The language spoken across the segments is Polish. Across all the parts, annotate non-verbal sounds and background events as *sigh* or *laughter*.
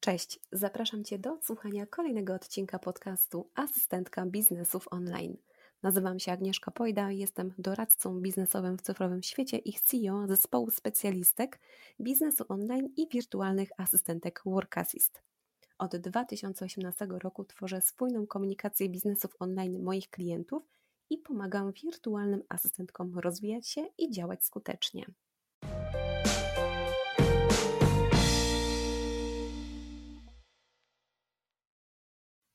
Cześć, zapraszam Cię do słuchania kolejnego odcinka podcastu Asystentka Biznesów Online. Nazywam się Agnieszka Pojda, jestem doradcą biznesowym w cyfrowym świecie i CEO zespołu specjalistek biznesu online i wirtualnych asystentek Workassist. Od 2018 roku tworzę spójną komunikację biznesów online moich klientów i pomagam wirtualnym asystentkom rozwijać się i działać skutecznie.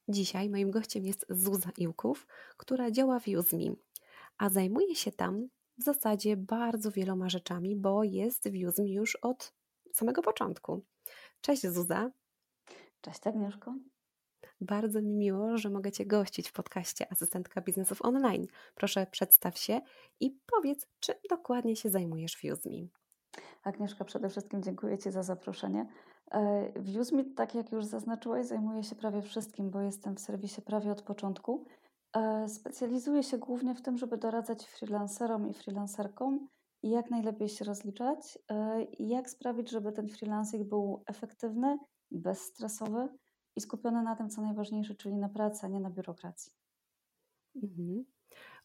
Dzisiaj moim gościem jest Zuza Iłków, która działa w Uzmi, a zajmuje się tam w zasadzie bardzo wieloma rzeczami, bo jest w Uzmi już od samego początku. Cześć Zuza. Cześć Agnieszko. Bardzo mi miło, że mogę Cię gościć w podcaście Asystentka Biznesów Online. Proszę przedstaw się i powiedz, czym dokładnie się zajmujesz w Uzmi. Agnieszka, przede wszystkim dziękuję Ci za zaproszenie. E, w Uzmi, tak jak już zaznaczyłaś, zajmuję się prawie wszystkim, bo jestem w serwisie prawie od początku. E, specjalizuję się głównie w tym, żeby doradzać freelancerom i freelancerkom, jak najlepiej się rozliczać e, i jak sprawić, żeby ten freelancing był efektywny, bezstresowy i skupiony na tym, co najważniejsze, czyli na pracy, a nie na biurokracji. Mhm.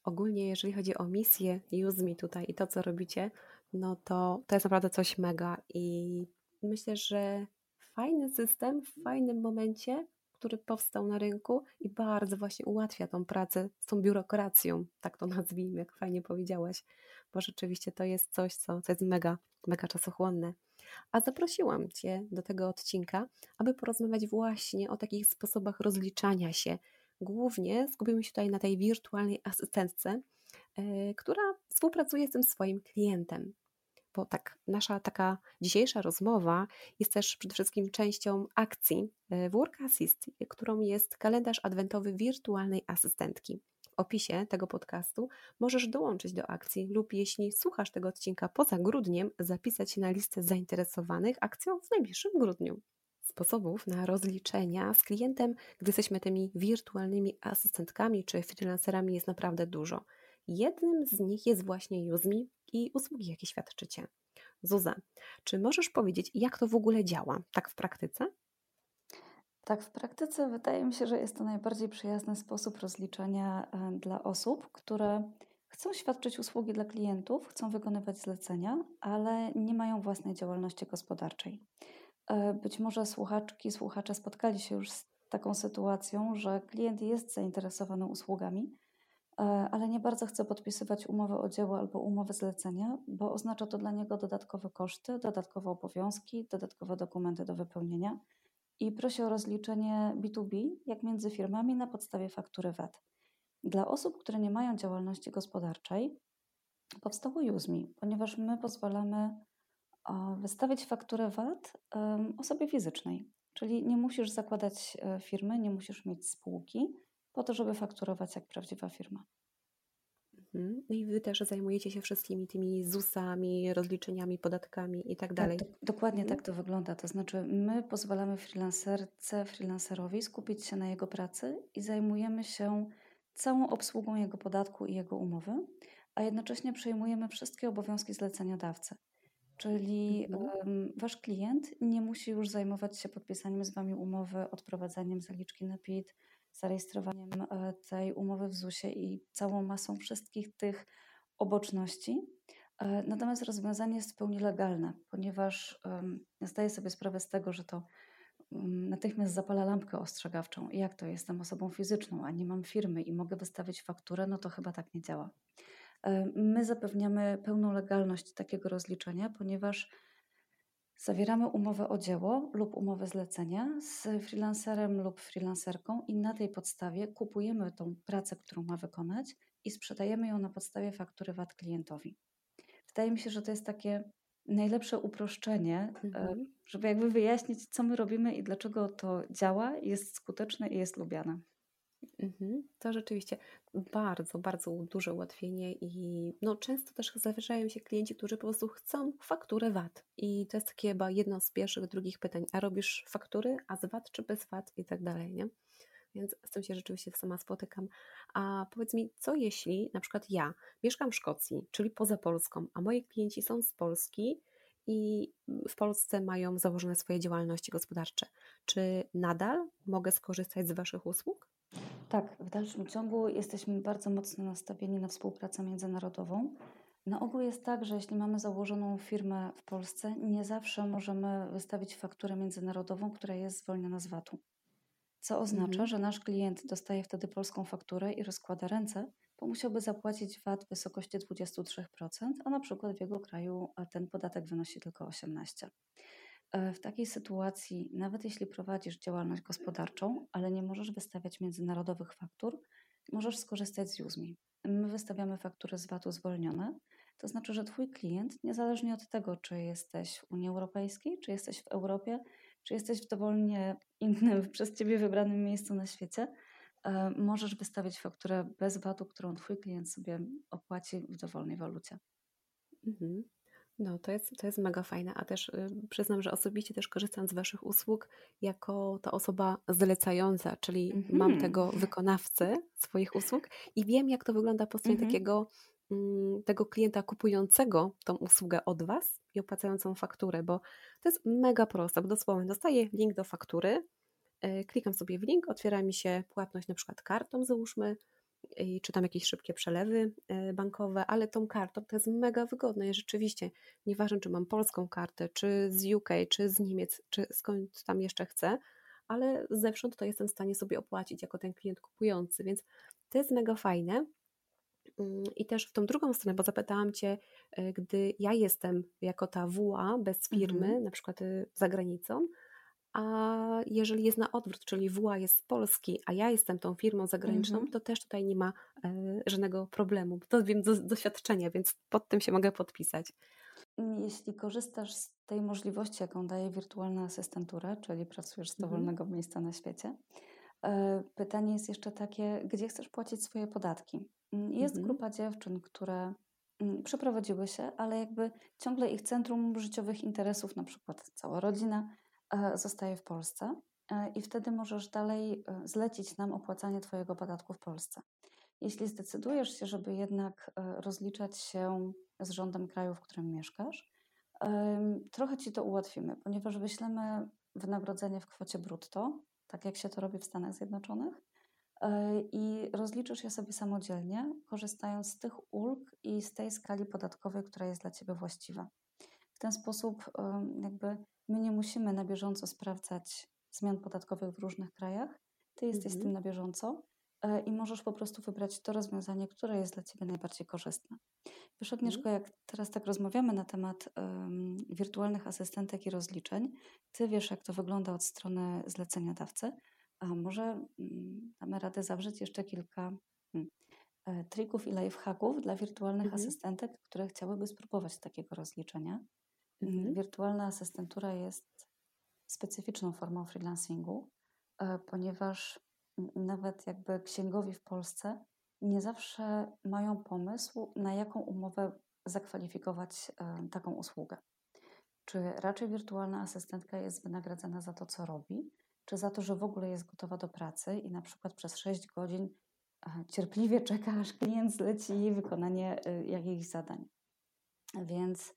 Ogólnie, jeżeli chodzi o misję UseMe tutaj i to, co robicie, no to to jest naprawdę coś mega i myślę, że fajny system w fajnym momencie, który powstał na rynku i bardzo właśnie ułatwia tą pracę z tą biurokracją, tak to nazwijmy, jak fajnie powiedziałaś, bo rzeczywiście to jest coś, co, co jest mega, mega czasochłonne. A zaprosiłam Cię do tego odcinka, aby porozmawiać właśnie o takich sposobach rozliczania się. Głównie skupimy się tutaj na tej wirtualnej asystentce, yy, która współpracuje z tym swoim klientem bo tak, nasza taka dzisiejsza rozmowa jest też przede wszystkim częścią akcji e, Work Assist, którą jest kalendarz adwentowy wirtualnej asystentki. W opisie tego podcastu możesz dołączyć do akcji lub jeśli słuchasz tego odcinka poza grudniem, zapisać się na listę zainteresowanych akcją w najbliższym grudniu. Sposobów na rozliczenia z klientem, gdy jesteśmy tymi wirtualnymi asystentkami czy freelancerami jest naprawdę dużo. Jednym z nich jest właśnie Uzmi i usługi, jakie świadczycie. Zuza, czy możesz powiedzieć, jak to w ogóle działa, tak w praktyce? Tak, w praktyce wydaje mi się, że jest to najbardziej przyjazny sposób rozliczania e, dla osób, które chcą świadczyć usługi dla klientów, chcą wykonywać zlecenia, ale nie mają własnej działalności gospodarczej. E, być może słuchaczki, słuchacze spotkali się już z taką sytuacją, że klient jest zainteresowany usługami, ale nie bardzo chce podpisywać umowy o dzieło albo umowy zlecenia, bo oznacza to dla niego dodatkowe koszty, dodatkowe obowiązki, dodatkowe dokumenty do wypełnienia i prosi o rozliczenie B2B, jak między firmami, na podstawie faktury VAT. Dla osób, które nie mają działalności gospodarczej, powstało UZMI, ponieważ my pozwalamy wystawić fakturę VAT osobie fizycznej, czyli nie musisz zakładać e, firmy, nie musisz mieć spółki po to, żeby fakturować jak prawdziwa firma. Mhm. No i Wy też zajmujecie się wszystkimi tymi ZUS-ami, rozliczeniami, podatkami i tak, tak dalej. Tak, do, dokładnie mhm. tak to wygląda. To znaczy, my pozwalamy freelancerce, freelancerowi skupić się na jego pracy i zajmujemy się całą obsługą jego podatku i jego umowy, a jednocześnie przejmujemy wszystkie obowiązki zleceniodawcy. Czyli mhm. wasz klient nie musi już zajmować się podpisaniem z wami umowy, odprowadzaniem zaliczki na PIT, zarejestrowaniem e, tej umowy w ZUS-ie i całą masą wszystkich tych oboczności. E, natomiast rozwiązanie jest w pełni legalne, ponieważ zdaję sobie sprawę z tego, że to mm, natychmiast zapala lampkę ostrzegawczą. Jak to jestem osobą fizyczną, a nie mam firmy i mogę wystawić fakturę, no to chyba tak nie działa. E, my zapewniamy pełną legalność takiego rozliczenia, ponieważ Zawieramy umowę o dzieło lub umowę zlecenia z freelancerem lub freelancerką i na tej podstawie kupujemy tą pracę, którą ma wykonać i sprzedajemy ją na podstawie faktury VAT klientowi. Wydaje mi się, że to jest takie najlepsze uproszczenie, e, mhm. żeby jakby wyjaśnić, co my robimy i dlaczego to działa, jest skuteczne i jest lubiane. Mhm. To rzeczywiście bardzo, bardzo duże ułatwienie i no, często też zdarzają się klienci, którzy po prostu chcą fakturę VAT i to jest takie chyba jedno z pierwszych, drugich pytań, a robisz faktury, a z VAT czy bez VAT i tak dalej, nie? Więc z tym się rzeczywiście sama spotykam. A powiedz mi, co jeśli na przykład ja mieszkam w Szkocji, czyli poza Polską, a moi klienci są z Polski i w Polsce mają założone swoje działalności gospodarcze. Czy nadal mogę skorzystać z Waszych usług? Tak, w dalszym ciągu jesteśmy bardzo mocno nastawieni na współpracę międzynarodową. Na ogół jest tak, że jeśli mamy założoną firmę w Polsce, nie zawsze możemy wystawić fakturę międzynarodową, która jest zwolniona z VAT-u. Co oznacza, Mhm. że nasz klient dostaje wtedy polską fakturę i rozkłada ręce, bo musiałby zapłacić VAT w wysokości 23%, a na przykład w jego kraju ten podatek wynosi tylko 18%. E, W takiej sytuacji, nawet jeśli prowadzisz działalność gospodarczą, ale nie możesz wystawiać międzynarodowych faktur, możesz skorzystać z Uzmi. My wystawiamy faktury z VAT-u zwolnione, to znaczy, że Twój klient, niezależnie od tego, czy jesteś w Unii Europejskiej, czy jesteś w Europie, czy jesteś w dowolnie innym, *laughs* przez Ciebie wybranym miejscu na świecie, e, możesz wystawić fakturę bez VAT-u, którą Twój klient sobie opłaci w dowolnej walucie. Mhm. No, to jest, to jest mega fajne, a też y, przyznam, że osobiście też korzystam z Waszych usług jako ta osoba zlecająca, czyli mam Mhm. tego wykonawcę swoich usług i wiem, jak to wygląda po stronie Mhm. takiego mm, tego klienta kupującego tą usługę od Was i opłacającą fakturę, bo to jest mega proste, bo dosłownie dostaję link do faktury, y, klikam sobie w link, otwiera mi się płatność na przykład kartą, załóżmy, i czy tam jakieś szybkie przelewy e, bankowe, ale tą kartą to jest mega wygodne i rzeczywiście, nieważne czy mam polską kartę, czy z UK, czy z Niemiec, czy skąd tam jeszcze chcę, ale zewsząd to jestem w stanie sobie opłacić jako ten klient kupujący, więc to jest mega fajne. Mm, I też w tą drugą stronę, bo zapytałam Cię, e, gdy ja jestem jako ta WA bez firmy, Mhm. na przykład e, za granicą, a jeżeli jest na odwrót, czyli WA jest z Polski, a ja jestem tą firmą zagraniczną, Mhm. to też tutaj nie ma e, żadnego problemu. To wiem z doświadczenia, więc pod tym się mogę podpisać. Jeśli korzystasz z tej możliwości, jaką daje wirtualna asystentura, czyli pracujesz z Mhm. dowolnego miejsca na świecie, e, pytanie jest jeszcze takie, gdzie chcesz płacić swoje podatki? Mm, Jest Mhm. grupa dziewczyn, które mm, przeprowadziły się, ale jakby ciągle ich centrum życiowych interesów, na przykład cała rodzina, zostaje w Polsce e, i wtedy możesz dalej e, zlecić nam opłacanie Twojego podatku w Polsce. Jeśli zdecydujesz się, żeby jednak e, rozliczać się z rządem kraju, w którym mieszkasz, trochę Ci to ułatwimy, ponieważ wyślemy wynagrodzenie w kwocie brutto, tak jak się to robi w Stanach Zjednoczonych, e, i rozliczysz je sobie samodzielnie, korzystając z tych ulg i z tej skali podatkowej, która jest dla Ciebie właściwa. W ten sposób jakby my nie musimy na bieżąco sprawdzać zmian podatkowych w różnych krajach. Ty jesteś z Mhm. tym na bieżąco e, i możesz po prostu wybrać to rozwiązanie, które jest dla Ciebie najbardziej korzystne. Wiesz, Mhm. Agnieszko, jak teraz tak rozmawiamy na temat em, wirtualnych asystentek i rozliczeń, Ty wiesz, jak to wygląda od strony zleceniodawcy, a może mm, damy radę zawrzeć jeszcze kilka e, trików i lifehacków dla wirtualnych Mhm. asystentek, które chciałyby spróbować takiego rozliczenia. Mhm. Wirtualna asystentura jest specyficzną formą freelancingu, e, ponieważ nawet jakby księgowi w Polsce nie zawsze mają pomysł, na jaką umowę zakwalifikować e, taką usługę. Czy raczej wirtualna asystentka jest wynagradzana za to, co robi, czy za to, że w ogóle jest gotowa do pracy i na przykład przez 6 godzin e, cierpliwie czeka, aż klient zleci jej wykonanie jakichś zadań. Więc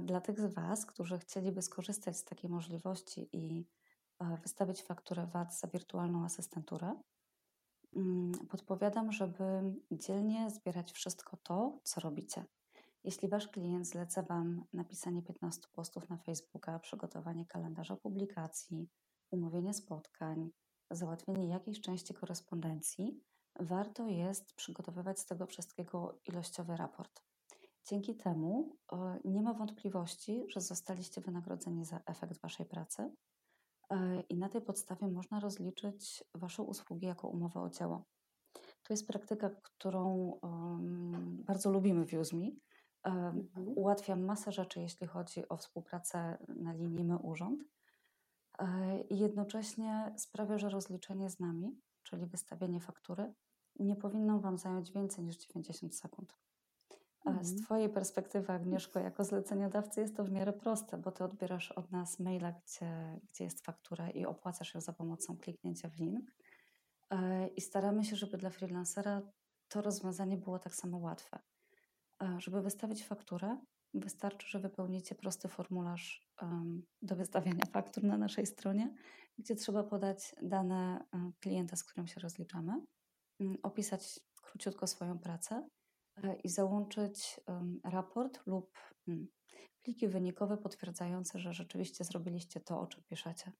dla tych z Was, którzy chcieliby skorzystać z takiej możliwości i e, wystawić fakturę VAT za wirtualną asystenturę, mm, podpowiadam, żeby dzielnie zbierać wszystko to, co robicie. Jeśli Wasz klient zleca Wam napisanie 15 postów na Facebooka, przygotowanie kalendarza publikacji, umówienie spotkań, załatwienie jakiejś części korespondencji, warto jest przygotowywać z tego wszystkiego ilościowy raport. Dzięki temu e, nie ma wątpliwości, że zostaliście wynagrodzeni za efekt Waszej pracy e, i na tej podstawie można rozliczyć Wasze usługi jako umowę o dzieło. To jest praktyka, którą bardzo lubimy w Uzmi. Em, Mhm. Ułatwia masę rzeczy, jeśli chodzi o współpracę na linii My Urząd e, i jednocześnie sprawia, że rozliczenie z nami, czyli wystawienie faktury, nie powinno Wam zająć więcej niż 90 sekund. E, Z Mhm. Twojej perspektywy, Agnieszko, jako zleceniodawcy jest to w miarę proste, bo Ty odbierasz od nas maila, gdzie, gdzie jest faktura i opłacasz ją za pomocą kliknięcia w link. E, I staramy się, żeby dla freelancera to rozwiązanie było tak samo łatwe. E, Żeby wystawić fakturę, Wystarczy, że wypełnicie prosty formularz do wystawiania faktur na naszej stronie, gdzie trzeba podać dane um, klienta, z którym się rozliczamy, opisać króciutko swoją pracę e, i załączyć raport lub pliki wynikowe potwierdzające, że rzeczywiście zrobiliście to, o czym piszecie.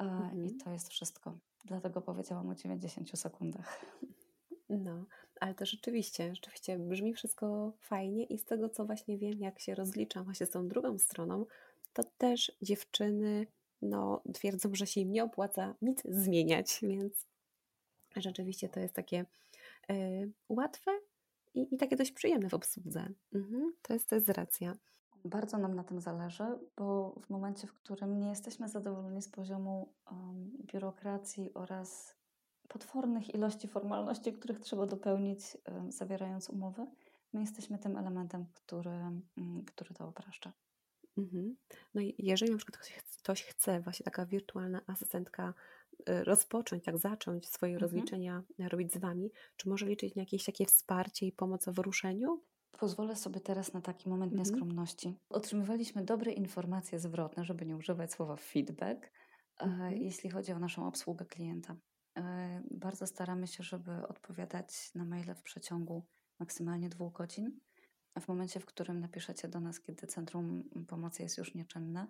E, mhm. I to jest wszystko. Dlatego powiedziałam o 90 sekundach. No, ale to rzeczywiście, rzeczywiście brzmi wszystko fajnie i z tego, co właśnie wiem, jak się rozliczam właśnie z tą drugą stroną, to też dziewczyny no, twierdzą, że się im nie opłaca nic zmieniać, więc rzeczywiście to jest takie y, łatwe i, i, takie dość przyjemne w obsłudze. Mhm, to, jest, to jest racja. Bardzo nam na tym zależy, bo w momencie, w którym nie jesteśmy zadowoleni z poziomu um, biurokracji oraz potwornych ilości formalności, których trzeba dopełnić, um, zawierając umowy, my jesteśmy tym elementem, który, um, który to upraszcza. Mhm. No i jeżeli na przykład ktoś, ktoś chce, właśnie taka wirtualna asystentka, rozpocząć, tak zacząć swoje mhm. rozliczenia robić z Wami, czy może liczyć na jakieś takie wsparcie i pomoc w ruszeniu? Pozwolę sobie teraz na taki moment mhm. nieskromności. Otrzymywaliśmy dobre informacje zwrotne, żeby nie używać słowa feedback, e, mhm. jeśli chodzi o naszą obsługę klienta. E, bardzo staramy się, żeby odpowiadać na maile w przeciągu maksymalnie dwóch godzin. W momencie, w którym napiszecie do nas, kiedy Centrum Pomocy jest już nieczynne,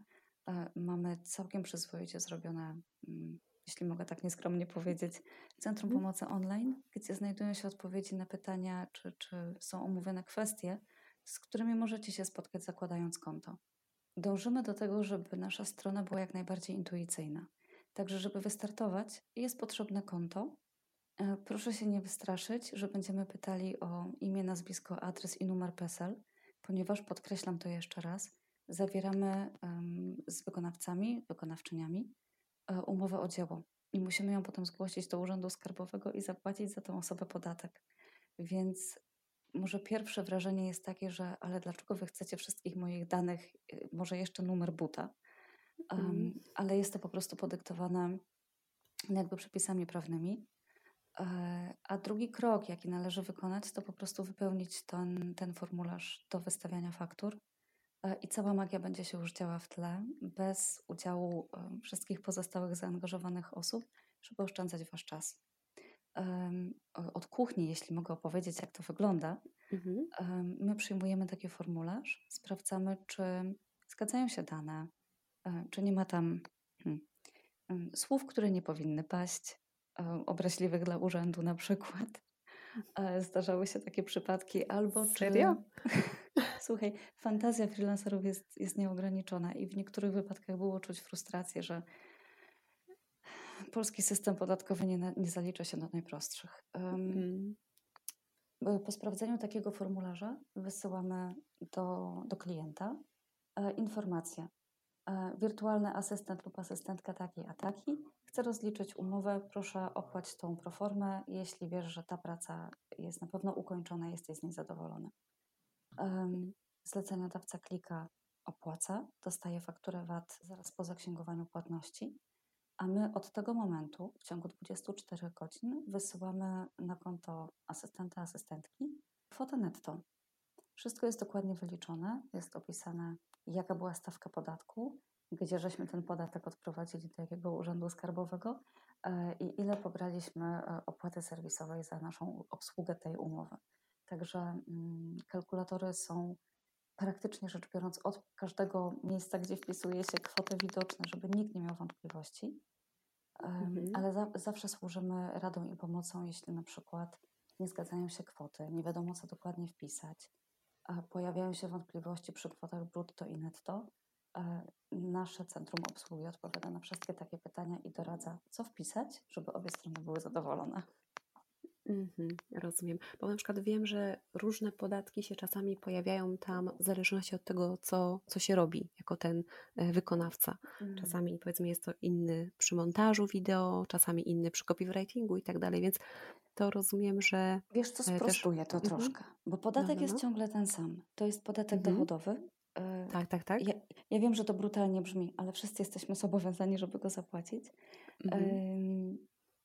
e, mamy całkiem przyzwoicie zrobione mm, jeśli mogę tak nieskromnie powiedzieć, Centrum mhm. Pomocy Online, gdzie znajdują się odpowiedzi na pytania, czy, czy są omówione kwestie, z którymi możecie się spotkać zakładając konto. Dążymy do tego, żeby nasza strona była jak najbardziej intuicyjna. Także, żeby wystartować, jest potrzebne konto. E, proszę się nie wystraszyć, że będziemy pytali o imię, nazwisko, adres i numer PESEL, ponieważ podkreślam to jeszcze raz, zawieramy um, z wykonawcami, wykonawczyniami umowę o dzieło i musimy ją potem zgłosić do Urzędu Skarbowego i zapłacić za tę osobę podatek. Więc może pierwsze wrażenie jest takie, że ale dlaczego wy chcecie wszystkich moich danych, e, może jeszcze numer buta, um, ale jest to po prostu podyktowane jakby przepisami prawnymi. E, a drugi krok, jaki należy wykonać, to po prostu wypełnić ten, ten formularz do wystawiania faktur E, i cała magia będzie się już działa w tle, bez udziału wszystkich pozostałych zaangażowanych osób, żeby oszczędzać Wasz czas. Od kuchni, jeśli mogę opowiedzieć, jak to wygląda, mhm. my przyjmujemy taki formularz, sprawdzamy, czy zgadzają się dane, e, czy nie ma tam hmm, słów, które nie powinny paść, e, obraźliwych dla urzędu na przykład. Zdarzały się takie przypadki, albo Serio? czy. *laughs* Słuchaj, fantazja freelancerów jest, jest nieograniczona i w niektórych wypadkach było czuć frustrację, że polski system podatkowy nie, nie zalicza się do najprostszych. Um, Po sprawdzeniu takiego formularza wysyłamy do, do klienta e, informację. E, wirtualny asystent lub asystentka taki a taki chce rozliczyć umowę, proszę opłać tą proformę, jeśli wiesz, że ta praca jest na pewno ukończona, jesteś z niej zadowolony. Zleceniodawca klika opłaca, dostaje fakturę VAT zaraz po zaksięgowaniu płatności, a my od tego momentu w ciągu 24 godzin wysyłamy na konto asystenta, asystentki kwotę netto. Wszystko jest dokładnie wyliczone, jest opisane, jaka była stawka podatku, gdzie żeśmy ten podatek odprowadzili do jakiego urzędu skarbowego e, i ile pobraliśmy e, opłaty serwisowej za naszą obsługę tej umowy. Także mm, kalkulatory są praktycznie rzecz biorąc od każdego miejsca, gdzie wpisuje się kwotę widoczne, żeby nikt nie miał wątpliwości. Mhm. Ale za, zawsze służymy radą i pomocą, jeśli na przykład nie zgadzają się kwoty, nie wiadomo co dokładnie wpisać, pojawiają się wątpliwości przy kwotach brutto i netto. E, nasze centrum obsługi odpowiada na wszystkie takie pytania i doradza, co wpisać, żeby obie strony były zadowolone. Mhm, rozumiem. Bo na przykład wiem, że różne podatki się czasami pojawiają tam w zależności od tego, co, co się robi jako ten e, wykonawca. Mhm. Czasami powiedzmy jest to inny przy montażu wideo, czasami inny przy copywritingu i tak dalej, więc to rozumiem, że. Wiesz, co sprostuje też... to mhm. troszkę, bo podatek no, no, jest no. ciągle ten sam. To jest podatek mhm. dochodowy. E, tak, tak, tak. Ja, ja, wiem, że to brutalnie brzmi, ale wszyscy jesteśmy zobowiązani, żeby go zapłacić. Mhm.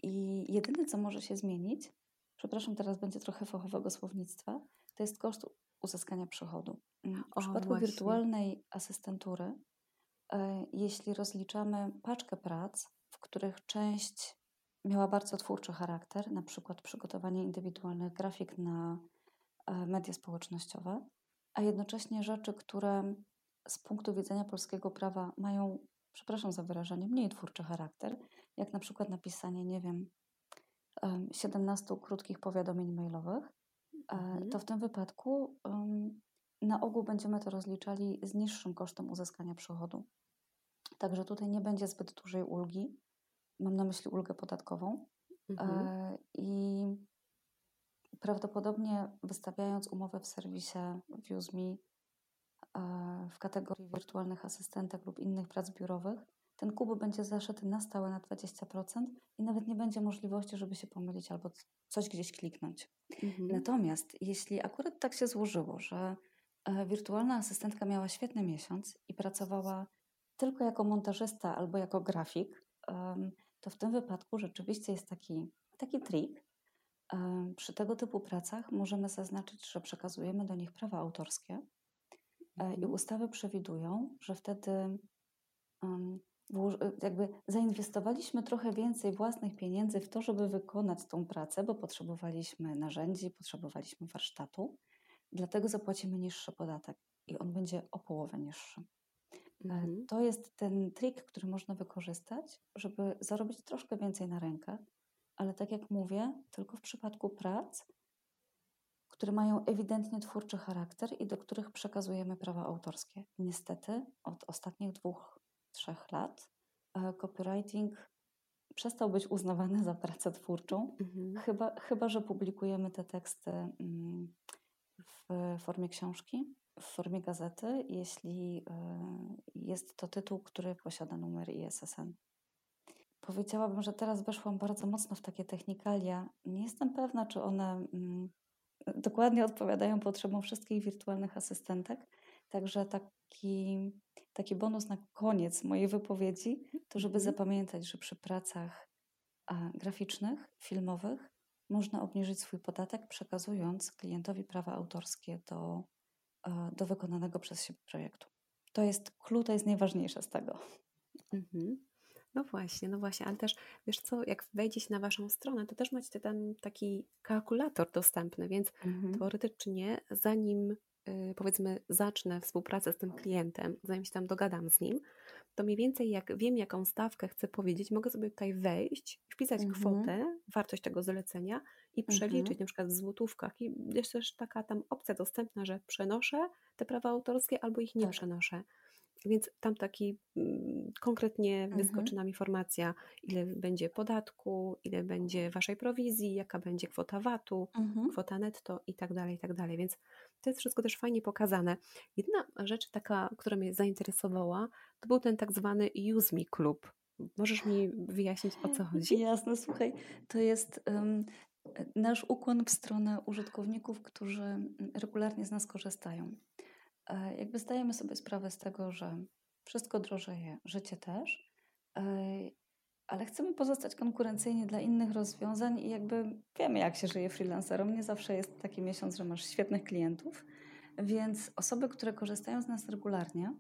I jedyne, co może się zmienić, przepraszam, teraz będzie trochę fachowego słownictwa, to jest koszt uzyskania przychodu. Mm, w O, przypadku właśnie. wirtualnej asystentury, e, jeśli rozliczamy paczkę prac, w których część miała bardzo twórczy charakter, na przykład przygotowanie indywidualnych grafik na e, media społecznościowe, a jednocześnie rzeczy, które z punktu widzenia polskiego prawa mają, przepraszam za wyrażenie, mniej twórczy charakter, jak na przykład napisanie, nie wiem, em, 17 krótkich powiadomień mailowych, e, Mhm. to w tym wypadku na ogół będziemy to rozliczali z niższym kosztem uzyskania przychodu. Także tutaj nie będzie zbyt dużej ulgi. Mam na myśli ulgę podatkową. Mhm. E, I prawdopodobnie wystawiając umowę w serwisie ViewsMe e, w kategorii wirtualnych asystentek lub innych prac biurowych, ten kubek będzie zaszyty na stałe na 20% i nawet nie będzie możliwości, żeby się pomylić albo coś gdzieś kliknąć. Mhm. Natomiast jeśli akurat tak się złożyło, że e, wirtualna asystentka miała świetny miesiąc i pracowała tylko jako montażysta albo jako grafik, to w tym wypadku rzeczywiście jest taki, taki trik. Em, Przy tego typu pracach możemy zaznaczyć, że przekazujemy do nich prawa autorskie e, i Mhm. ustawy przewidują, że wtedy e, jakby zainwestowaliśmy trochę więcej własnych pieniędzy w to, żeby wykonać tą pracę, bo potrzebowaliśmy narzędzi, potrzebowaliśmy warsztatu, dlatego zapłacimy niższy podatek i on będzie o połowę niższy. E, Mhm. To jest ten trik, który można wykorzystać, żeby zarobić troszkę więcej na rękę, ale tak jak mówię, tylko w przypadku prac, które mają ewidentnie twórczy charakter i do których przekazujemy prawa autorskie. Niestety od ostatnich dwóch, trzech lat e, copywriting przestał być uznawany za pracę twórczą, Mhm. chyba, chyba że publikujemy te teksty mm, w formie książki, w formie gazety, jeśli e, jest to tytuł, który posiada numer ISSN. Powiedziałabym, że teraz weszłam bardzo mocno w takie technikalia. Nie jestem pewna, czy one mm, dokładnie odpowiadają potrzebom wszystkich wirtualnych asystentek. Także taki, taki bonus na koniec mojej wypowiedzi, to żeby Mhm. zapamiętać, że przy pracach graficznych, filmowych można obniżyć swój podatek, przekazując klientowi prawa autorskie do, e, do wykonanego przez siebie projektu. To jest clue, to jest najważniejsze z tego. Mhm. No właśnie, no właśnie, ale też wiesz co, jak wejdzie się na Waszą stronę, to też macie tam taki kalkulator dostępny, więc teoretycznie zanim powiedzmy zacznę współpracę z tym klientem, zanim się tam dogadam z nim, to mniej więcej jak wiem, jaką stawkę chcę powiedzieć, mogę sobie tutaj wejść, wpisać Mhm. kwotę, wartość tego zlecenia i przeliczyć Mhm. na przykład w złotówkach. I jest też taka tam opcja dostępna, że przenoszę te prawa autorskie albo ich nie Tak. przenoszę. Więc tam taki mm, konkretnie Mhm. wyskoczy nam informacja, ile będzie podatku, ile będzie waszej prowizji, jaka będzie kwota VAT-u, Mhm. kwota netto i tak dalej, i tak dalej. Więc to jest wszystko też fajnie pokazane. Jedna rzecz taka, która mnie zainteresowała, to był ten tak zwany Use Me Club. Możesz mi wyjaśnić, o co chodzi? *laughs* Jasne, słuchaj, to jest em, nasz ukłon w stronę użytkowników, którzy regularnie z nas korzystają. E, Jakby zdajemy sobie sprawę z tego, że wszystko drożeje, życie też, e, ale chcemy pozostać konkurencyjni dla innych rozwiązań i jakby wiemy, jak się żyje freelancerom. Nie zawsze jest taki miesiąc, że masz świetnych klientów, więc osoby, które korzystają z nas regularnie,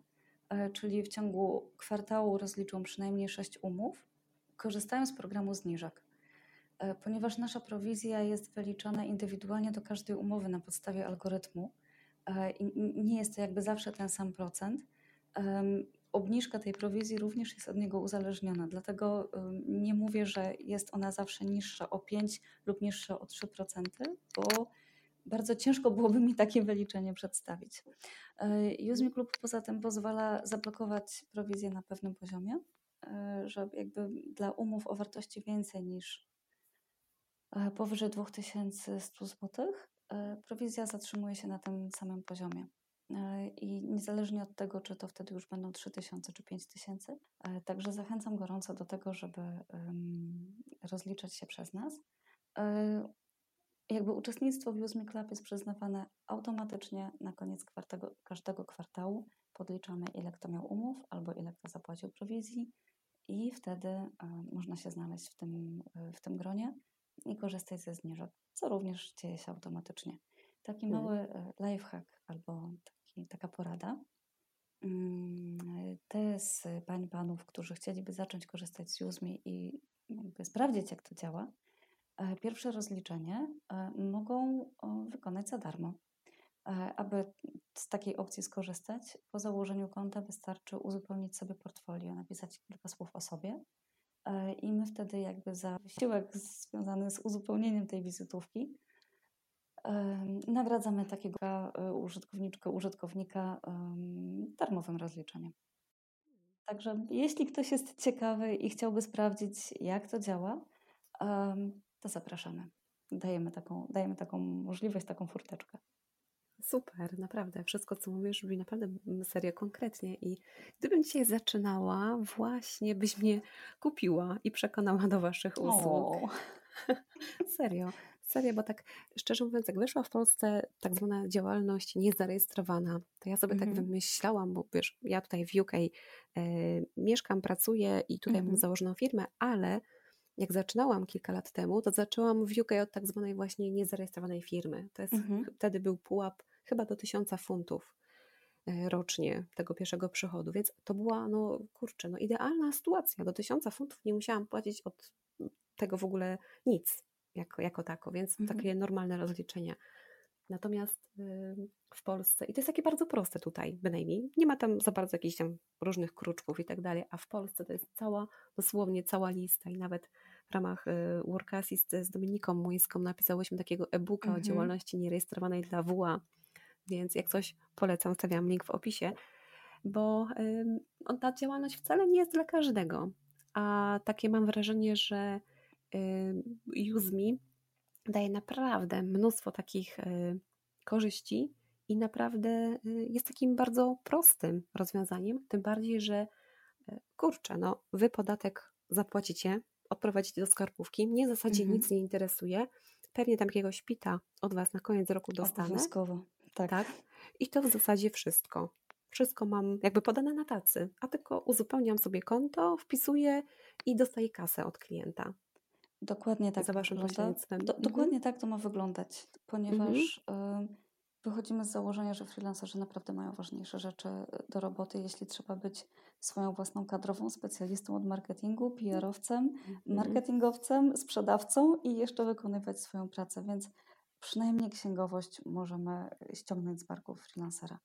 e, czyli w ciągu kwartału rozliczą przynajmniej 6 umów, korzystają z programu zniżek. Ponieważ nasza prowizja jest wyliczana indywidualnie do każdej umowy na podstawie algorytmu i n- nie jest to jakby zawsze ten sam procent, obniżka tej prowizji również jest od niego uzależniona. Dlatego nie mówię, że jest ona zawsze niższa o 5 lub niższa o 3%, bo bardzo ciężko byłoby mi takie wyliczenie przedstawić. E, Me Club poza tym pozwala zablokować prowizję na pewnym poziomie, e, że jakby dla umów o wartości więcej niż e, powyżej 2100 zł, e, prowizja zatrzymuje się na tym samym poziomie. E, I niezależnie od tego, czy to wtedy już będą 3000 czy 5000. E, Także zachęcam gorąco do tego, żeby rozliczać się przez nas. E, Jakby uczestnictwo w Use Me Club jest przyznawane automatycznie na koniec kwartego, każdego kwartału. Podliczamy, ile kto miał umów albo ile kto zapłacił prowizji i wtedy e, można się znaleźć w tym, e, w tym gronie i korzystać ze zniżek, co również dzieje się automatycznie. Taki mhm. mały e, lifehack albo taki, taka porada. Mm, te z pań, panów, którzy chcieliby zacząć korzystać z Udemy i sprawdzić, jak to działa, e, pierwsze rozliczenie e, mogą wykonać za darmo. Aby z takiej opcji skorzystać, po założeniu konta wystarczy uzupełnić sobie portfolio, napisać kilka słów o sobie i my wtedy jakby za wysiłek związany z uzupełnieniem tej wizytówki nagradzamy takiego e, użytkowniczkę, użytkownika darmowym rozliczeniem. Także jeśli ktoś jest ciekawy i chciałby sprawdzić, jak to działa, to zapraszamy. Dajemy taką, dajemy taką możliwość, taką furteczkę. Super, naprawdę. Wszystko, co mówisz, brzmi naprawdę serio konkretnie. I gdybym dzisiaj zaczynała, właśnie byś mnie kupiła i przekonała do Waszych usług. *laughs* serio. Serio, bo tak szczerze mówiąc, jak wyszła w Polsce tak zwana działalność niezarejestrowana, to ja sobie tak mhm. tak wymyślałam, bo wiesz, ja tutaj w UK e, mieszkam, pracuję i tutaj mhm. mam założoną firmę, ale jak zaczynałam kilka lat temu, to zaczęłam w UK od tak zwanej właśnie niezarejestrowanej firmy. To jest, mhm. Wtedy był pułap chyba do tysiąca funtów e, rocznie tego pierwszego przychodu, więc to była, no kurczę, no idealna sytuacja. Do tysiąca funtów nie musiałam płacić od tego w ogóle nic jako, jako tako, więc mhm. takie normalne rozliczenia. Natomiast w Polsce, i to jest takie bardzo proste tutaj, bynajmniej, nie ma tam za bardzo jakichś tam różnych kruczków i tak dalej, a w Polsce to jest cała, dosłownie cała lista i nawet w ramach y, Work Assist z Dominiką Młyńską napisałyśmy takiego e-booka mhm. o działalności nierejestrowanej dla WA, więc jak coś polecam, stawiam link w opisie, bo ta działalność wcale nie jest dla każdego, a takie mam wrażenie, że Uzmi daje naprawdę mnóstwo takich y, korzyści i naprawdę y, jest takim bardzo prostym rozwiązaniem, tym bardziej, że y, kurczę, no wy podatek zapłacicie, odprowadzicie do skarbówki, mnie w zasadzie mhm. nic nie interesuje, pewnie tam jakiegoś pita od was na koniec roku dostanę. Obowiązkowo, tak. tak. I to w zasadzie wszystko. Wszystko mam jakby podane na tacy, a tylko uzupełniam sobie konto, wpisuję i dostaję kasę od klienta. Dokładnie tak za waszym pośrednictwem. Do, dokładnie tak to ma wyglądać, ponieważ mhm. y, wychodzimy z założenia, że freelancerzy naprawdę mają ważniejsze rzeczy do roboty, jeśli trzeba być swoją własną kadrową specjalistą od marketingu, PR-owcem, mhm. marketingowcem, sprzedawcą i jeszcze wykonywać swoją pracę, więc przynajmniej księgowość możemy ściągnąć z barków freelancera.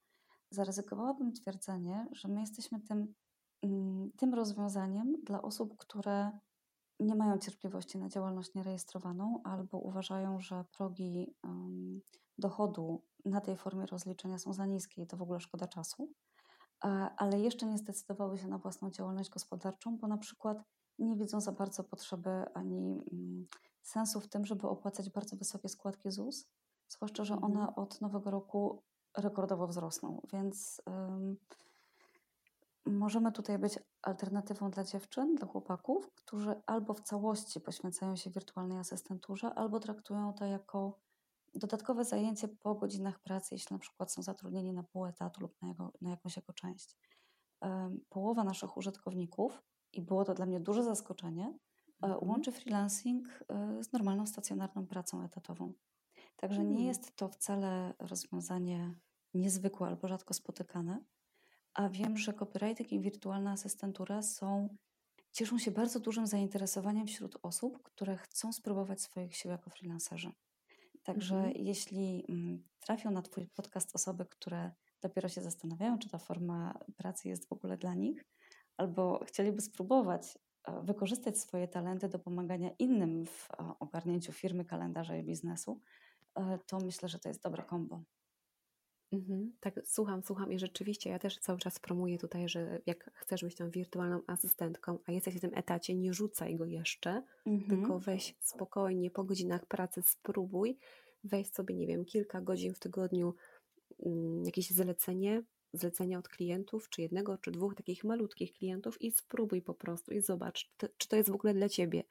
Zaryzykowałabym twierdzenie, że my jesteśmy tym, mm, tym rozwiązaniem dla osób, które nie mają cierpliwości na działalność nierejestrowaną albo uważają, że progi dochodu na tej formie rozliczenia są za niskie i to w ogóle szkoda czasu, ale jeszcze nie zdecydowały się na własną działalność gospodarczą, bo na przykład nie widzą za bardzo potrzeby ani um, sensu w tym, żeby opłacać bardzo wysokie składki ZUS, zwłaszcza, że one mhm. od nowego roku rekordowo wzrosną, więc możemy tutaj być alternatywą dla dziewczyn, dla chłopaków, którzy albo w całości poświęcają się wirtualnej asystenturze, albo traktują to jako dodatkowe zajęcie po godzinach pracy, jeśli na przykład są zatrudnieni na pół etatu lub na, jego, na jakąś jego część. Połowa naszych użytkowników, i było to dla mnie duże zaskoczenie, mhm. łączy freelancing e, z normalną stacjonarną pracą etatową. Także nie mhm. jest to wcale rozwiązanie niezwykłe albo rzadko spotykane. A wiem, że copywriting i wirtualna asystentura są, cieszą się bardzo dużym zainteresowaniem wśród osób, które chcą spróbować swoich sił jako freelancerzy. Także mhm. jeśli mm, trafią na Twój podcast osoby, które dopiero się zastanawiają, czy ta forma pracy jest w ogóle dla nich, albo chcieliby spróbować e, wykorzystać swoje talenty do pomagania innym w e, ogarnięciu firmy, kalendarza i biznesu, e, to myślę, że to jest dobre kombo. Mhm, tak, słucham, słucham i rzeczywiście ja też cały czas promuję tutaj, że jak chcesz być tą wirtualną asystentką, a jesteś w tym etacie, nie rzucaj go jeszcze, mhm. tylko weź spokojnie po godzinach pracy, spróbuj, weź sobie, nie wiem, kilka godzin w tygodniu mm, jakieś zlecenie, zlecenie od klientów, czy jednego, czy dwóch takich malutkich klientów i spróbuj po prostu i zobacz, czy to jest w ogóle dla Ciebie,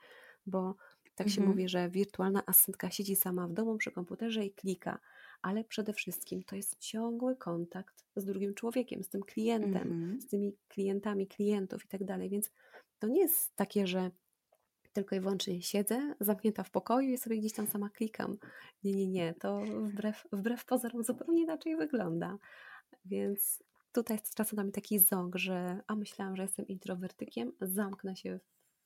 bo tak mhm. się mówi, że wirtualna asystentka siedzi sama w domu przy komputerze i klika, ale przede wszystkim to jest ciągły kontakt z drugim człowiekiem, z tym klientem, mm -hmm. z tymi klientami klientów i tak dalej. Więc to nie jest takie, że tylko i wyłącznie siedzę, zamknięta w pokoju i sobie gdzieś tam sama klikam. Nie, nie, nie, to wbrew, wbrew pozorom zupełnie inaczej wygląda. Więc tutaj na mnie taki ząg, że a myślałam, że jestem introwertykiem, zamknę się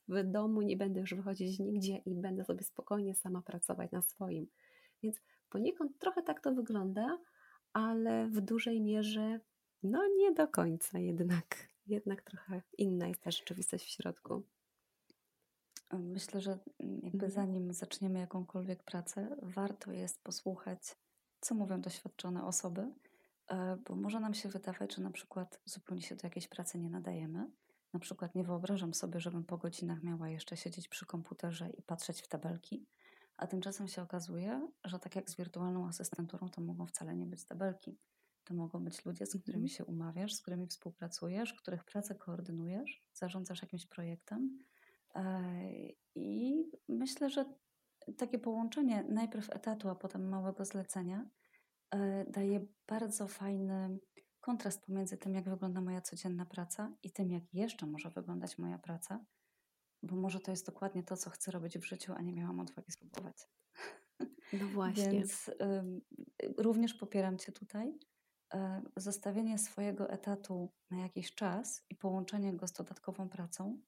w domu, nie będę już wychodzić nigdzie i będę sobie spokojnie sama pracować na swoim. Więc poniekąd trochę tak to wygląda, ale w dużej mierze no nie do końca jednak. Jednak trochę inna jest ta rzeczywistość w środku. Myślę, że jakby mhm. zanim zaczniemy jakąkolwiek pracę, warto jest posłuchać, co mówią doświadczone osoby, e, bo może nam się wydawać, że na przykład zupełnie się do jakiejś pracy nie nadajemy. Na przykład nie wyobrażam sobie, żebym po godzinach miała jeszcze siedzieć przy komputerze i patrzeć w tabelki, a tymczasem się okazuje, że tak jak z wirtualną asystenturą, to mogą wcale nie być tabelki. To mogą być ludzie, z którymi mhm. się umawiasz, z którymi współpracujesz, których pracę koordynujesz, zarządzasz jakimś projektem. E, I myślę, że takie połączenie najpierw etatu, a potem małego zlecenia e, daje bardzo fajny kontrast pomiędzy tym, jak wygląda moja codzienna praca i tym, jak jeszcze może wyglądać moja praca, bo może to jest dokładnie to, co chcę robić w życiu, a nie miałam odwagi spróbować. No *laughs* właśnie. Więc y, również popieram Cię tutaj. Y, zostawienie swojego etatu na jakiś czas i połączenie go z dodatkową pracą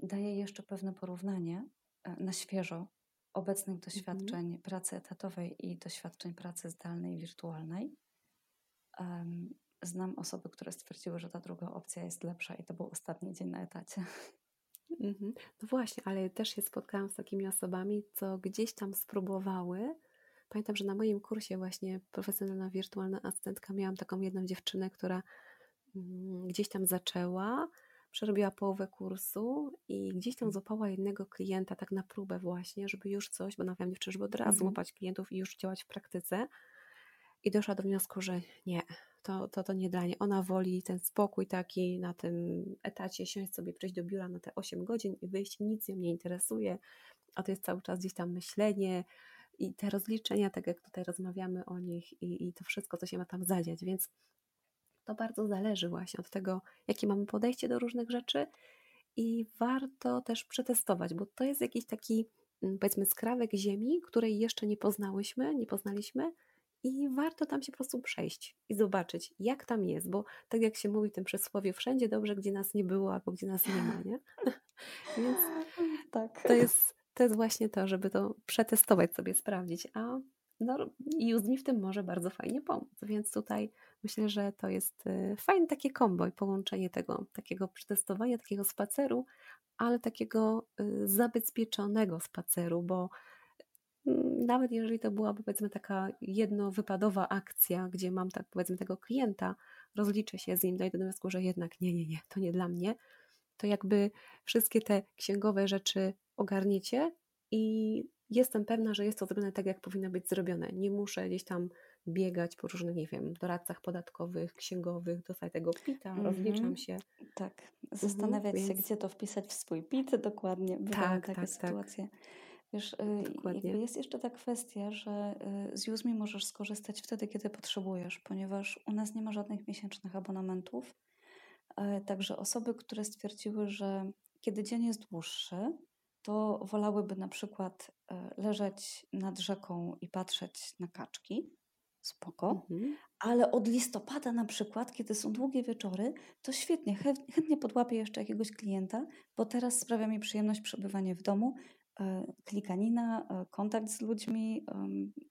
daje jeszcze pewne porównanie y, na świeżo obecnych mhm. doświadczeń mhm. pracy etatowej i doświadczeń pracy zdalnej wirtualnej. Znam osoby, które stwierdziły, że ta druga opcja jest lepsza i to był ostatni dzień na etacie. *laughs* Mhm. No właśnie, ale też się spotkałam z takimi osobami, co gdzieś tam spróbowały. Pamiętam, że na moim kursie właśnie profesjonalna wirtualna asystentka miałam taką jedną dziewczynę, która mm, gdzieś tam zaczęła, przerobiła połowę kursu i gdzieś tam mhm. złapała jednego klienta tak na próbę właśnie, żeby już coś, bo namawiam dziewczynę, żeby od razu mhm. łapać klientów i już działać w praktyce. I doszła do wniosku, że nie, to, to, to nie dla niej. Ona woli ten spokój taki na tym etacie, siąść sobie, przyjść do biura na te 8 godzin i wyjść, nic ją nie interesuje, a to jest cały czas gdzieś tam myślenie i te rozliczenia, tak jak tutaj rozmawiamy o nich i, i to wszystko, co się ma tam zadziać, więc to bardzo zależy właśnie od tego, jakie mamy podejście do różnych rzeczy. I warto też przetestować, bo to jest jakiś taki mm, powiedzmy skrawek ziemi, której jeszcze nie poznałyśmy, nie poznaliśmy, i warto tam się po prostu przejść i zobaczyć, jak tam jest, bo tak jak się mówi w tym przysłowie, wszędzie dobrze, gdzie nas nie było albo gdzie nas nie ma, nie? *laughs* Więc *laughs* tak. to, jest, to jest właśnie to, żeby to przetestować sobie, sprawdzić, a no, Use mi w tym może bardzo fajnie pomóc, więc tutaj myślę, że to jest y, fajne takie kombo i połączenie tego, takiego przetestowania, takiego spaceru, ale takiego y, zabezpieczonego spaceru, bo nawet jeżeli to była powiedzmy taka jednowypadowa akcja, gdzie mam tak powiedzmy tego klienta, rozliczę się z nim, dojdę do wniosku, że jednak nie, nie, nie, to nie dla mnie, to jakby wszystkie te księgowe rzeczy ogarniecie i jestem pewna, że jest to zrobione tak, jak powinno być zrobione. Nie muszę gdzieś tam biegać po różnych, nie wiem, doradcach podatkowych, księgowych, dostaję tego PIT-a, mm -hmm. rozliczam się. Tak, mhm, zastanawiać mm -hmm, się, więc... gdzie to wpisać w swój PIT, dokładnie, bywają tak, takie tak, tak. sytuacje. Tak. Wiesz, y, jest jeszcze ta kwestia, że y, z Uzmi możesz skorzystać wtedy, kiedy potrzebujesz, ponieważ u nas nie ma żadnych miesięcznych abonamentów. E, także osoby, które stwierdziły, że kiedy dzień jest dłuższy, to wolałyby na przykład e, leżeć nad rzeką i patrzeć na kaczki, spoko, mhm. ale od listopada na przykład, kiedy są długie wieczory, to świetnie, chętnie podłapię jeszcze jakiegoś klienta, bo teraz sprawia mi przyjemność przebywanie w domu klikanina, e, kontakt z ludźmi,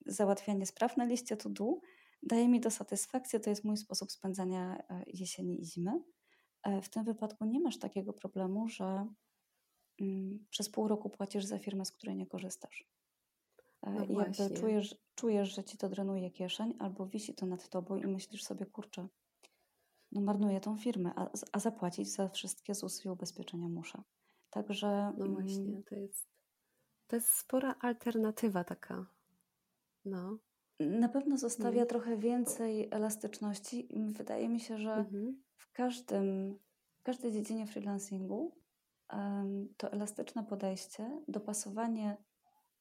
załatwianie spraw na liście to do daje mi to satysfakcję. To jest mój sposób spędzania e, jesieni i zimy. W tym wypadku nie masz takiego problemu, że mm, przez pół roku płacisz za firmę, z której nie korzystasz. No I jakby czujesz, czujesz, że ci to drenuje kieszeń, albo wisi to nad tobą i myślisz sobie, kurczę, no marnuję tą firmę, a, a zapłacić za wszystkie ZUS i ubezpieczenia muszę. Także. No właśnie, mm, to jest to jest spora alternatywa taka. No. Na pewno zostawia mm. trochę więcej elastyczności. Wydaje mi się, że mhm. w każdym, w każdej dziedzinie freelancingu um, to elastyczne podejście, dopasowanie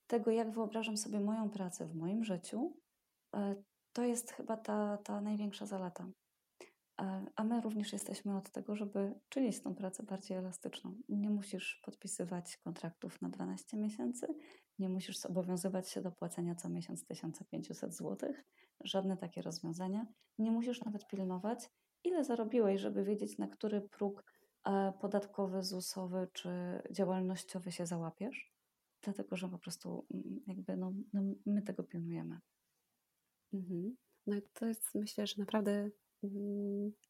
tego, jak wyobrażam sobie moją pracę w moim życiu, e, to jest chyba ta, ta największa zalata. A my również jesteśmy od tego, żeby czynić tą pracę bardziej elastyczną. Nie musisz podpisywać kontraktów na 12 miesięcy, nie musisz zobowiązywać się do płacenia co miesiąc 1500 zł, żadne takie rozwiązania. Nie musisz nawet pilnować, ile zarobiłeś, żeby wiedzieć, na który próg e, podatkowy, ZUS-owy czy działalnościowy się załapiesz, dlatego że po prostu mm, jakby no, no my tego pilnujemy. Mhm. No to jest myślę, że naprawdę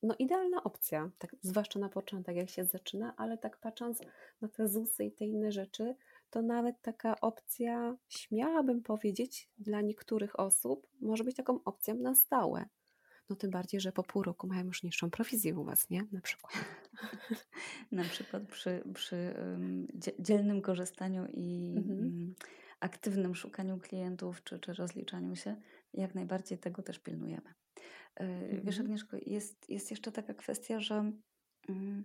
no idealna opcja, tak, zwłaszcza na początek, jak się zaczyna, ale tak patrząc na te ZUSy i te inne rzeczy, to nawet taka opcja, śmiałabym powiedzieć, dla niektórych osób może być taką opcją na stałe. No tym bardziej, że po pół roku mają już niższą prowizję u Was, nie? Na przykład. na przykład przy, przy um, dzielnym korzystaniu i mhm. um, aktywnym szukaniu klientów czy, czy rozliczaniu się, jak najbardziej tego też pilnujemy. Mhm. Wiesz, Agnieszko, jest, jest jeszcze taka kwestia, że um,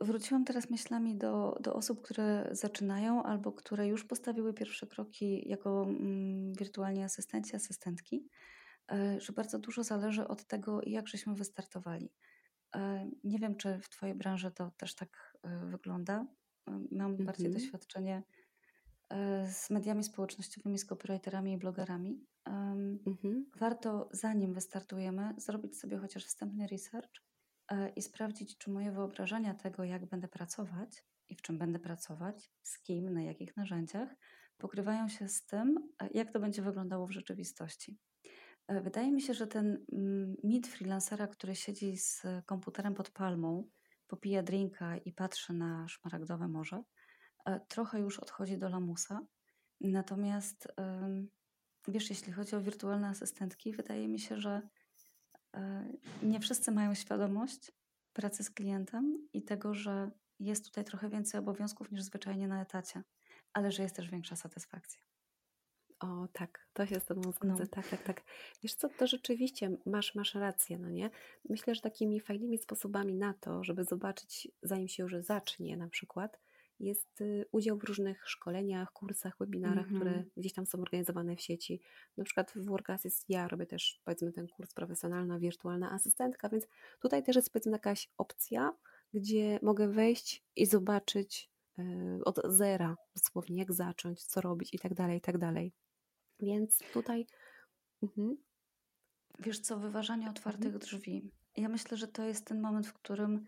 Wróciłam teraz myślami do, do osób, które zaczynają albo które już postawiły pierwsze kroki jako mm, wirtualni asystenci, asystentki, e, że bardzo dużo zależy od tego, jak żeśmy wystartowali. E, nie wiem, czy w Twojej branży to też tak wygląda. Mam mhm. bardziej doświadczenie z mediami społecznościowymi, z copywriterami i blogerami. Mhm. Warto, zanim wystartujemy, zrobić sobie chociaż wstępny research E, i sprawdzić, czy moje wyobrażenia tego, jak będę pracować i w czym będę pracować, z kim, na jakich narzędziach, pokrywają się z tym, e, jak to będzie wyglądało w rzeczywistości. E, wydaje mi się, że ten mm, mit freelancera, który siedzi z komputerem pod palmą, popija drinka i patrzy na szmaragdowe morze, trochę już odchodzi do lamusa. Natomiast wiesz, jeśli chodzi o wirtualne asystentki, wydaje mi się, że E, nie wszyscy mają świadomość pracy z klientem i tego, że jest tutaj trochę więcej obowiązków niż zwyczajnie na etacie, ale że jest też większa satysfakcja. O, tak, to się z Tobą zgodzę. No. Tak, tak, tak. Wiesz co, to rzeczywiście masz, masz rację, no nie? Myślę, że takimi fajnymi sposobami na to, żeby zobaczyć, zanim się już zacznie na przykład, jest y, udział w różnych szkoleniach, kursach, webinarach, mm -hmm. które mhm. gdzieś tam są organizowane w sieci. Na przykład w WorkAssist ja robię też powiedzmy ten kurs profesjonalna, wirtualna asystentka, więc tutaj też jest powiedzmy jakaś opcja, gdzie mogę wejść i zobaczyć yy, od zera dosłownie jak zacząć, co robić i tak dalej, i tak dalej. Więc tutaj... Mhm. Wiesz co, wyważanie otwartych mhm. drzwi. Ja myślę, że to jest ten moment, w którym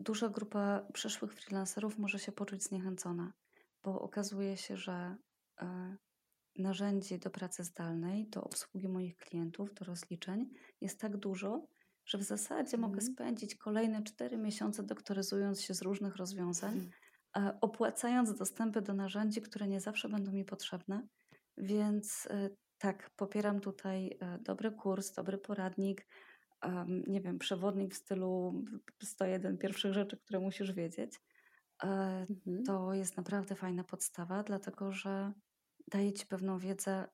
duża grupa przyszłych freelancerów może się poczuć zniechęcona, bo okazuje się, że e, narzędzi do pracy zdalnej, do obsługi moich klientów, do rozliczeń jest tak dużo, że w zasadzie mogę mhm. spędzić kolejne cztery miesiące doktoryzując się z różnych rozwiązań, mm. opłacając dostępy do narzędzi, które nie zawsze będą mi potrzebne. Więc e, tak, popieram tutaj e, dobry kurs, dobry poradnik, nie wiem, przewodnik w stylu 101 pierwszych rzeczy, które musisz wiedzieć, e, mhm. to jest naprawdę fajna podstawa, dlatego że daje ci pewną wiedzę,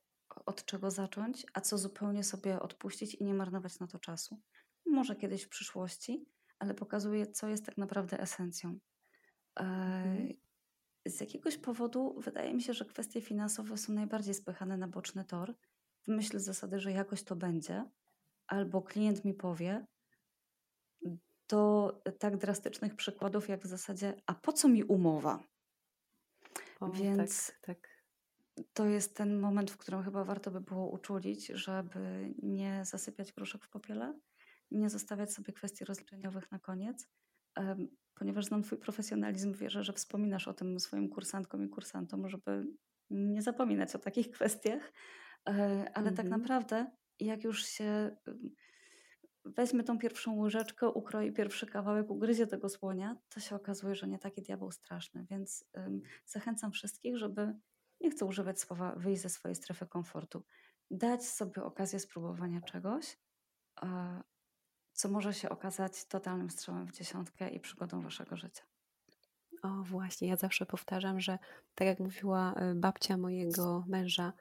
od czego zacząć, a co zupełnie sobie odpuścić i nie marnować na to czasu. Może kiedyś w przyszłości, ale pokazuje, co jest tak naprawdę esencją. E, mhm. Z jakiegoś powodu wydaje mi się, że kwestie finansowe są najbardziej spychane na boczny tor, w myśl zasady, że jakoś to będzie, albo klient mi powie, do tak drastycznych przykładów, jak w zasadzie, a po co mi umowa? O, Więc tak, tak. to jest ten moment, w którym chyba warto by było uczulić, żeby nie zasypiać gruszek w popiele, nie zostawiać sobie kwestii rozliczeniowych na koniec, ponieważ znam Twój profesjonalizm, wierzę, że wspominasz o tym swoim kursantkom i kursantom, żeby nie zapominać o takich *laughs* kwestiach, e, ale tak mhm. tak naprawdę jak już się weźmie tą pierwszą łyżeczkę, ukroi pierwszy kawałek, ugryzie tego słonia, to się okazuje, że nie taki diabeł straszny. Więc um, zachęcam wszystkich, żeby, nie chcę używać słowa wyjść ze swojej strefy komfortu, dać sobie okazję spróbowania czegoś, co może się okazać totalnym strzałem w dziesiątkę i przygodą waszego życia. O, właśnie, ja zawsze powtarzam, że tak jak mówiła y, babcia mojego męża,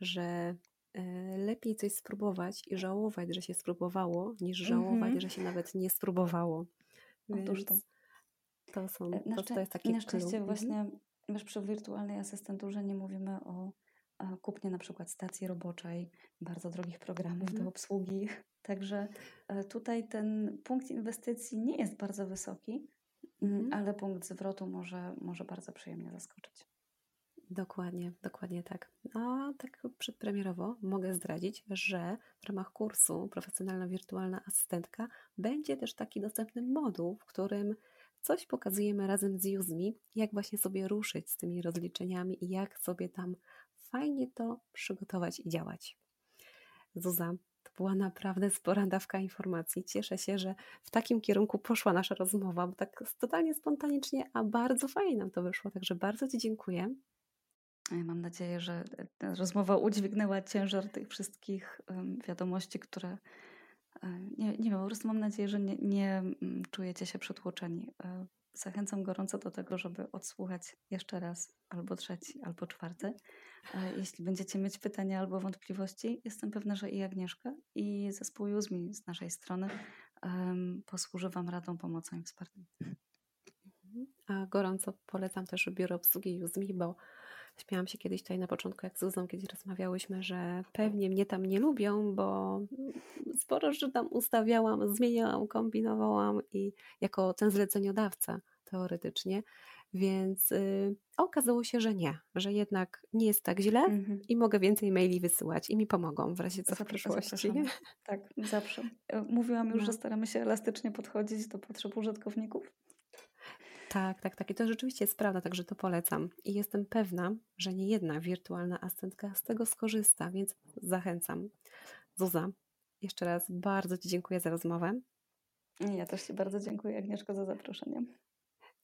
że lepiej coś spróbować i żałować, że się spróbowało, niż żałować, mm -hmm. że się nawet nie spróbowało. Otóż to. To, są, e, na to, to jest takie Na szczęście clue. Mhm. właśnie wiesz, przy wirtualnej asystenturze nie mówimy o kupnie na przykład stacji roboczej, bardzo drogich programów do Mhm. obsługi. *laughs* Także e, tutaj ten punkt inwestycji nie jest bardzo wysoki, mm, Mhm. ale punkt zwrotu może, może bardzo przyjemnie zaskoczyć. Dokładnie, dokładnie tak. A tak przedpremierowo mogę zdradzić, że w ramach kursu Profesjonalna Wirtualna Asystentka będzie też taki dostępny moduł, w którym coś pokazujemy razem z Uzme, jak właśnie sobie ruszyć z tymi rozliczeniami i jak sobie tam fajnie to przygotować i działać. Zuza, to była naprawdę spora dawka informacji. Cieszę się, że w takim kierunku poszła nasza rozmowa, bo tak totalnie spontanicznie, a bardzo fajnie nam to wyszło. Także bardzo Ci dziękuję. Mam nadzieję, że ta rozmowa udźwignęła ciężar tych wszystkich wiadomości, które e, nie, nie wiem, po prostu mam nadzieję, że nie, nie mm, czujecie się przytłoczeni. E, zachęcam gorąco do tego, żeby odsłuchać jeszcze raz, albo trzeci, albo czwarty. E, jeśli będziecie mieć pytania albo wątpliwości, jestem pewna, że i Agnieszka, i zespół Juzmi z naszej strony posłuży Wam radą, pomocą i wsparciem. A gorąco polecam też biuro obsługi Juzmi, bo Śmiałam się kiedyś tutaj na początku, jak z Zuzą kiedyś rozmawiałyśmy, że pewnie mnie tam nie lubią, bo sporo rzeczy tam ustawiałam, zmieniałam, kombinowałam i jako ten zleceniodawca teoretycznie, więc yy, okazało się, że nie, że jednak nie jest tak źle mhm. i mogę więcej maili wysyłać i mi pomogą w razie co w przyszłości. *laughs* Tak, zawsze. E, mówiłam już, no. że staramy się elastycznie podchodzić do potrzeb użytkowników. Tak, tak, tak. I to rzeczywiście jest prawda, także to polecam. I jestem pewna, że nie jedna wirtualna asystentka z tego skorzysta, więc zachęcam. Zuza, jeszcze raz bardzo Ci dziękuję za rozmowę. Ja też Ci bardzo dziękuję, Agnieszko, za zaproszenie.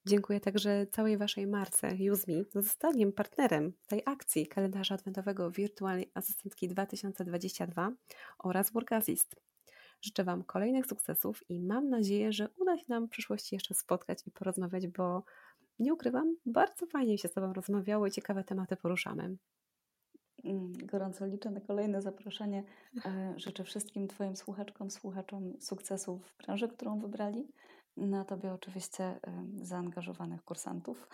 Dziękuję także całej Waszej marce UseMe za zostaniem partnerem tej akcji kalendarza adwentowego Wirtualnej Asystentki 2022 oraz Work Assist. Życzę Wam kolejnych sukcesów i mam nadzieję, że uda się nam w przyszłości jeszcze spotkać i porozmawiać, bo nie ukrywam, bardzo fajnie się z Tobą rozmawiało i ciekawe tematy poruszamy. Mm, gorąco liczę na kolejne zaproszenie. E, życzę wszystkim Twoim słuchaczkom, słuchaczom sukcesów w branży, którą wybrali. Na Tobie oczywiście zaangażowanych kursantów.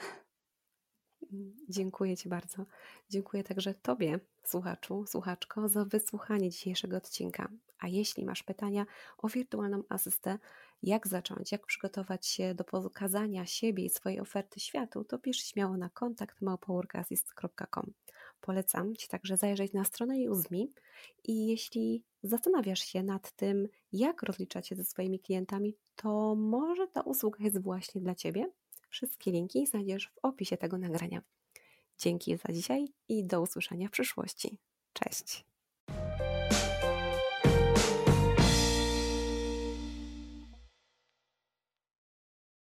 Dziękuję Ci bardzo. Dziękuję także Tobie, słuchaczu, słuchaczko, za wysłuchanie dzisiejszego odcinka. A jeśli masz pytania o wirtualną asystę, jak zacząć, jak przygotować się do pokazania siebie i swojej oferty światu, to pisz śmiało na kontakt małpoworkassist.com. Polecam Ci także zajrzeć na stronę Uzmi i jeśli zastanawiasz się nad tym, jak rozliczać się ze swoimi klientami, to może ta usługa jest właśnie dla Ciebie. Wszystkie linki znajdziesz w opisie tego nagrania. Dzięki za dzisiaj i do usłyszenia w przyszłości. Cześć!